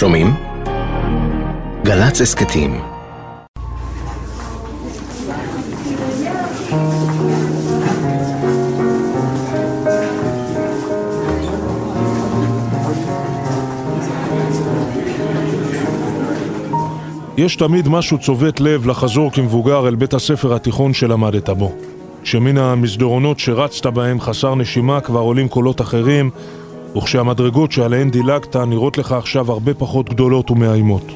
שומעים? גל"צ הסכתים יש תמיד משהו צובט לב לחזור כמבוגר אל בית הספר התיכון שלמדת בו. כשמן המסדרונות שרצת בהם חסר נשימה כבר עולים קולות אחרים, וכשהמדרגות שעליהן דילגת נראות לך עכשיו הרבה פחות גדולות ומאיימות.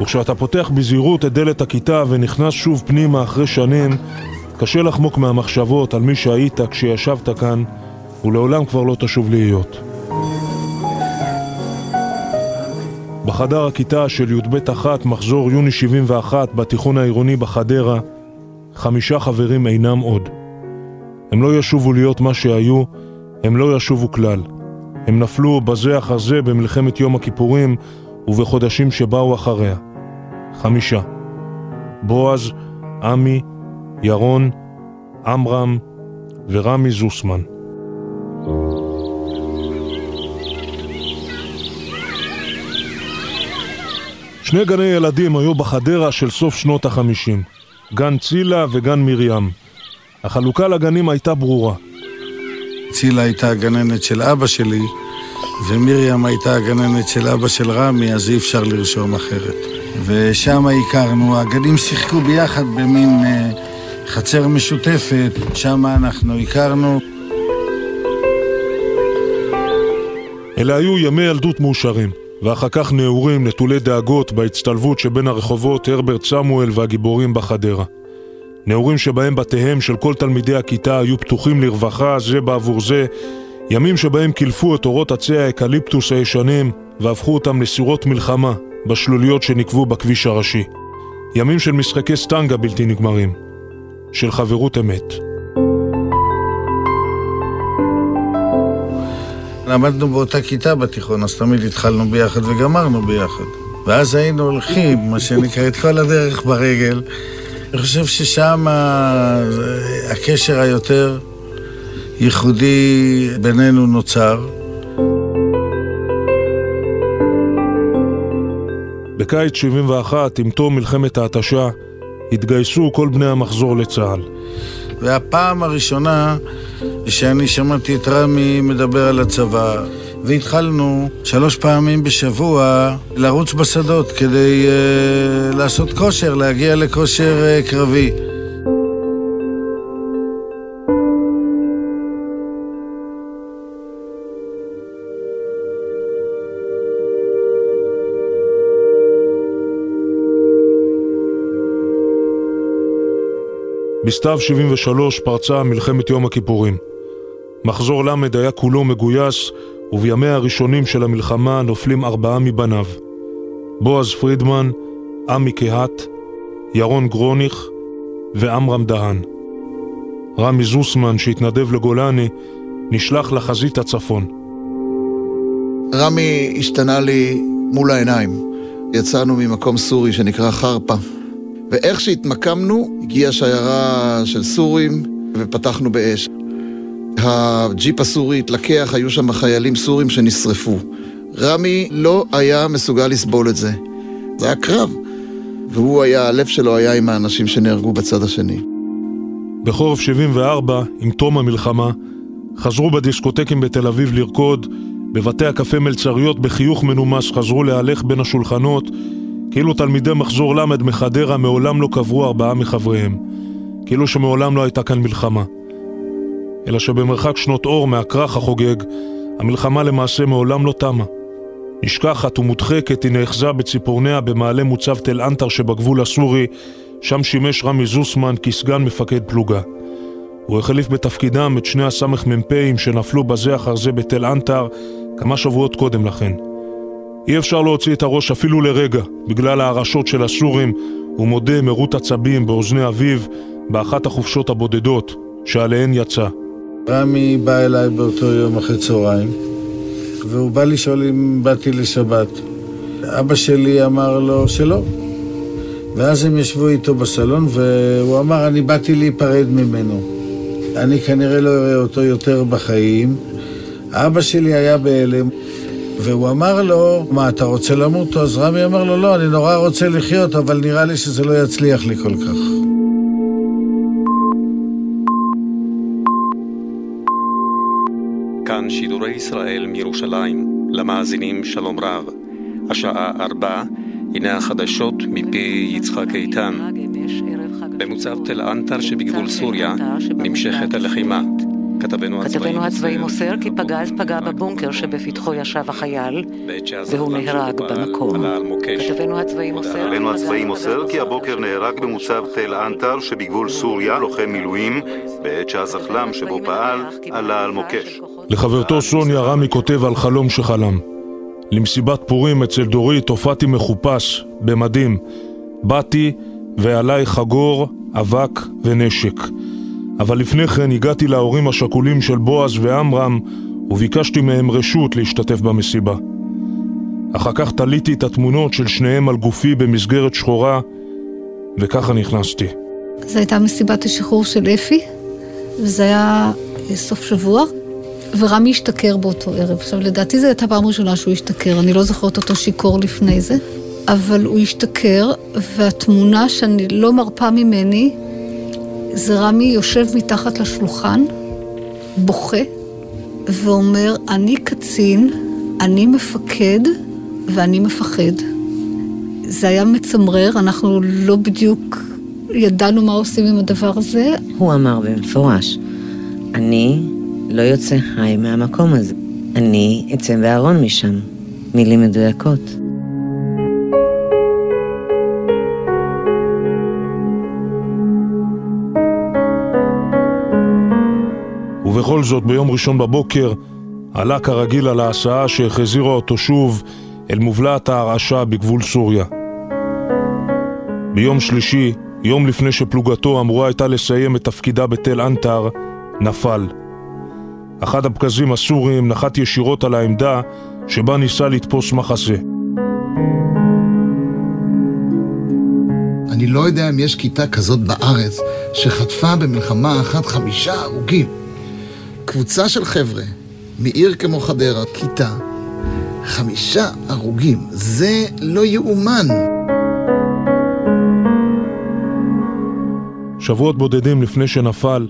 וכשאתה פותח בזהירות את דלת הכיתה ונכנס שוב פנימה אחרי שנים, קשה לחמוק מהמחשבות על מי שהיית כשישבת כאן ולעולם כבר לא תשוב להיות. בחדר הכיתה של י"ב אחת, מחזור יוני 71, בתיכון העירוני בחדרה, חמישה חברים אינם עוד. הם לא ישובו להיות מה שהיו, הם לא ישובו כלל. הם נפלו בזה אחר זה במלחמת יום הכיפורים ובחודשים שבאו אחריה. חמישה. בועז, עמי, ירון, עמרם ורמי זוסמן. שני גני ילדים היו בחדרה של סוף שנות החמישים, גן צילה וגן מרים. החלוקה לגנים הייתה ברורה. צילה הייתה הגננת של אבא שלי, ומרים הייתה הגננת של אבא של רמי, אז אי אפשר לרשום אחרת. ושם הכרנו, הגנים שיחקו ביחד במין אה, חצר משותפת, שם אנחנו הכרנו. אלה היו ימי ילדות מאושרים. ואחר כך נעורים נטולי דאגות בהצטלבות שבין הרחובות הרברט סמואל והגיבורים בחדרה. נעורים שבהם בתיהם של כל תלמידי הכיתה היו פתוחים לרווחה זה בעבור זה, ימים שבהם קילפו את אורות עצי האקליפטוס הישנים והפכו אותם לסירות מלחמה בשלוליות שנקוו בכביש הראשי. ימים של משחקי סטנגה בלתי נגמרים, של חברות אמת. למדנו באותה כיתה בתיכון, אז תמיד התחלנו ביחד וגמרנו ביחד. ואז היינו הולכים, מה שנקרא, את כל הדרך ברגל. אני חושב ששם הקשר היותר ייחודי בינינו נוצר. בקיץ 71, עם תום מלחמת ההתשה, התגייסו כל בני המחזור לצה"ל. והפעם הראשונה שאני שמעתי את רמי מדבר על הצבא, והתחלנו שלוש פעמים בשבוע לרוץ בשדות כדי uh, לעשות כושר, להגיע לכושר uh, קרבי. בסתיו 73 פרצה מלחמת יום הכיפורים. מחזור ל' היה כולו מגויס, ובימיה הראשונים של המלחמה נופלים ארבעה מבניו. בועז פרידמן, עמי קהת, ירון גרוניך ועמרם דהן. רמי זוסמן, שהתנדב לגולני, נשלח לחזית הצפון. רמי השתנה לי מול העיניים. יצאנו ממקום סורי שנקרא חרפה, ואיך שהתמקמנו, הגיעה שיירה של סורים ופתחנו באש. הג'יפ הסורי התלקח, היו שם חיילים סורים שנשרפו. רמי לא היה מסוגל לסבול את זה. זה היה קרב, והוא היה, הלב שלו היה עם האנשים שנהרגו בצד השני. בחורף 74, עם תום המלחמה, חזרו בדיסקוטקים בתל אביב לרקוד, בבתי הקפה מלצריות בחיוך מנומס חזרו להלך בין השולחנות, כאילו תלמידי מחזור ל' מחדרה מעולם לא קברו ארבעה מחבריהם, כאילו שמעולם לא הייתה כאן מלחמה. אלא שבמרחק שנות אור מהכרך החוגג, המלחמה למעשה מעולם לא תמה. נשכחת ומודחקת היא נאחזה בציפורניה במעלה מוצב תל אנטר שבגבול הסורי, שם שימש רמי זוסמן כסגן מפקד פלוגה. הוא החליף בתפקידם את שני הסמ"פים שנפלו בזה אחר זה בתל אנטר כמה שבועות קודם לכן. אי אפשר להוציא את הראש אפילו לרגע, בגלל ההרעשות של הסורים, הוא מודה מרוט עצבים באוזני אביו באחת החופשות הבודדות שעליהן יצא. רמי בא אליי באותו יום אחרי צהריים, והוא בא לשאול אם באתי לשבת. אבא שלי אמר לו שלא. ואז הם ישבו איתו בסלון, והוא אמר, אני באתי להיפרד ממנו. אני כנראה לא אראה אותו יותר בחיים. אבא שלי היה בהלם, והוא אמר לו, מה, אתה רוצה למות? אז רמי אמר לו, לא, אני נורא רוצה לחיות, אבל נראה לי שזה לא יצליח לי כל כך. כאן שידורי ישראל מירושלים, למאזינים שלום רב. השעה ארבע, הנה החדשות מפי יצחק איתן. במוצב תל אנטר שבגבול סוריה נמשכת הלחימה. כתבנו הצבאי מוסר כי פגז פגע בבונקר שבפתחו ישב החייל והוא נהרג במקום. כתבנו הצבאי מוסר כי הבוקר נהרג במוצב תל אנטר שבגבול סוריה לוחם מילואים בעת שהזחל"ם שבו פעל עלה על מוקש. לחברתו סוניה רמי כותב על חלום שחלם. למסיבת פורים אצל דורית הופעתי מחופש, במדים. באתי ועליי חגור, אבק ונשק. אבל לפני כן הגעתי להורים השכולים של בועז ועמרם וביקשתי מהם רשות להשתתף במסיבה. אחר כך תליתי את התמונות של שניהם על גופי במסגרת שחורה, וככה נכנסתי. זו הייתה מסיבת השחרור של אפי, וזה היה סוף שבוע, ורמי השתכר באותו ערב. עכשיו, לדעתי זו הייתה פעם ראשונה שהוא השתכר, אני לא זוכרת אותו שיכור לפני זה, אבל הוא השתכר, והתמונה שאני לא מרפה ממני, זה רמי יושב מתחת לשולחן, בוכה, ואומר, אני קצין, אני מפקד ואני מפחד. זה היה מצמרר, אנחנו לא בדיוק ידענו מה עושים עם הדבר הזה. הוא אמר במפורש, אני לא יוצא חי מהמקום הזה. אני אצא בארון משם. מילים מדויקות. ובכל זאת, ביום ראשון בבוקר עלה כרגיל על ההסעה שהחזירה אותו שוב אל מובלעת ההרעשה בגבול סוריה. ביום שלישי, יום לפני שפלוגתו אמורה הייתה לסיים את תפקידה בתל אנטר, נפל. אחד הפגזים הסוריים נחת ישירות על העמדה שבה ניסה לתפוס מחסה. אני לא יודע אם יש כיתה כזאת בארץ שחטפה במלחמה אחת חמישה הרוגים. קבוצה של חבר'ה מעיר כמו חדרה, כיתה, חמישה הרוגים. זה לא יאומן. שבועות בודדים לפני שנפל,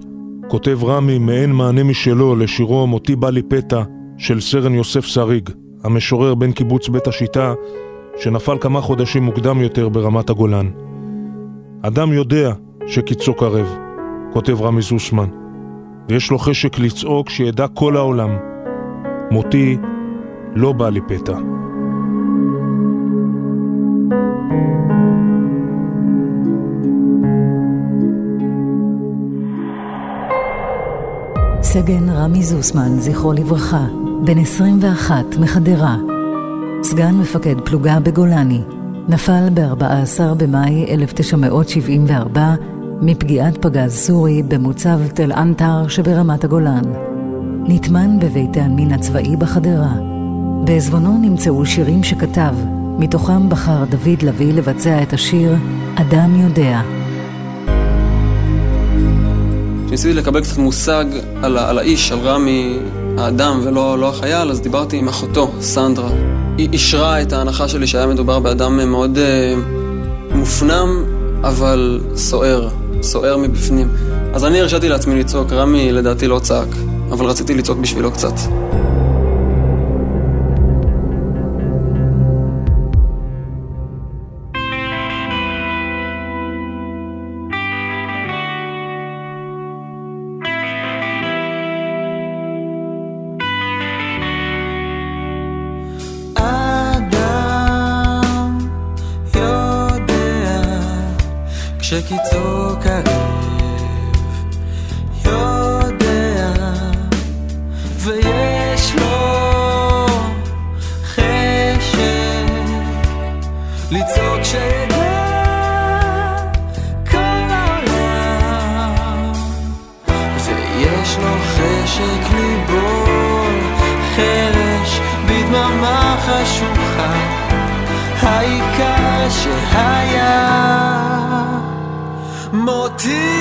כותב רמי מעין מענה משלו לשירו "מותי בא לי פתע" של סרן יוסף שריג, המשורר בן קיבוץ בית השיטה, שנפל כמה חודשים מוקדם יותר ברמת הגולן. אדם יודע שקיצו קרב, כותב רמי זוסמן, ויש לו חשק לצעוק שידע כל העולם, מותי לא בא לי פתע. סגן רמי זוסמן, זכרו לברכה, בן 21 מחדרה, סגן מפקד פלוגה בגולני, נפל ב-14 במאי 1974 מפגיעת פגז סורי במוצב תל אנטר שברמת הגולן. נטמן בבית העלמין הצבאי בחדרה. בעזבונו נמצאו שירים שכתב, מתוכם בחר דוד לביא לבצע את השיר "אדם יודע". כשניסיתי לקבל קצת מושג על, על האיש, על רמי האדם ולא לא החייל, אז דיברתי עם אחותו, סנדרה. היא אישרה את ההנחה שלי שהיה מדובר באדם מאוד אה, מופנם, אבל סוער, סוער מבפנים. אז אני הרשיתי לעצמי לצעוק, רמי לדעתי לא צעק, אבל רציתי לצעוק בשבילו קצת. כשקיצור קרב שהיה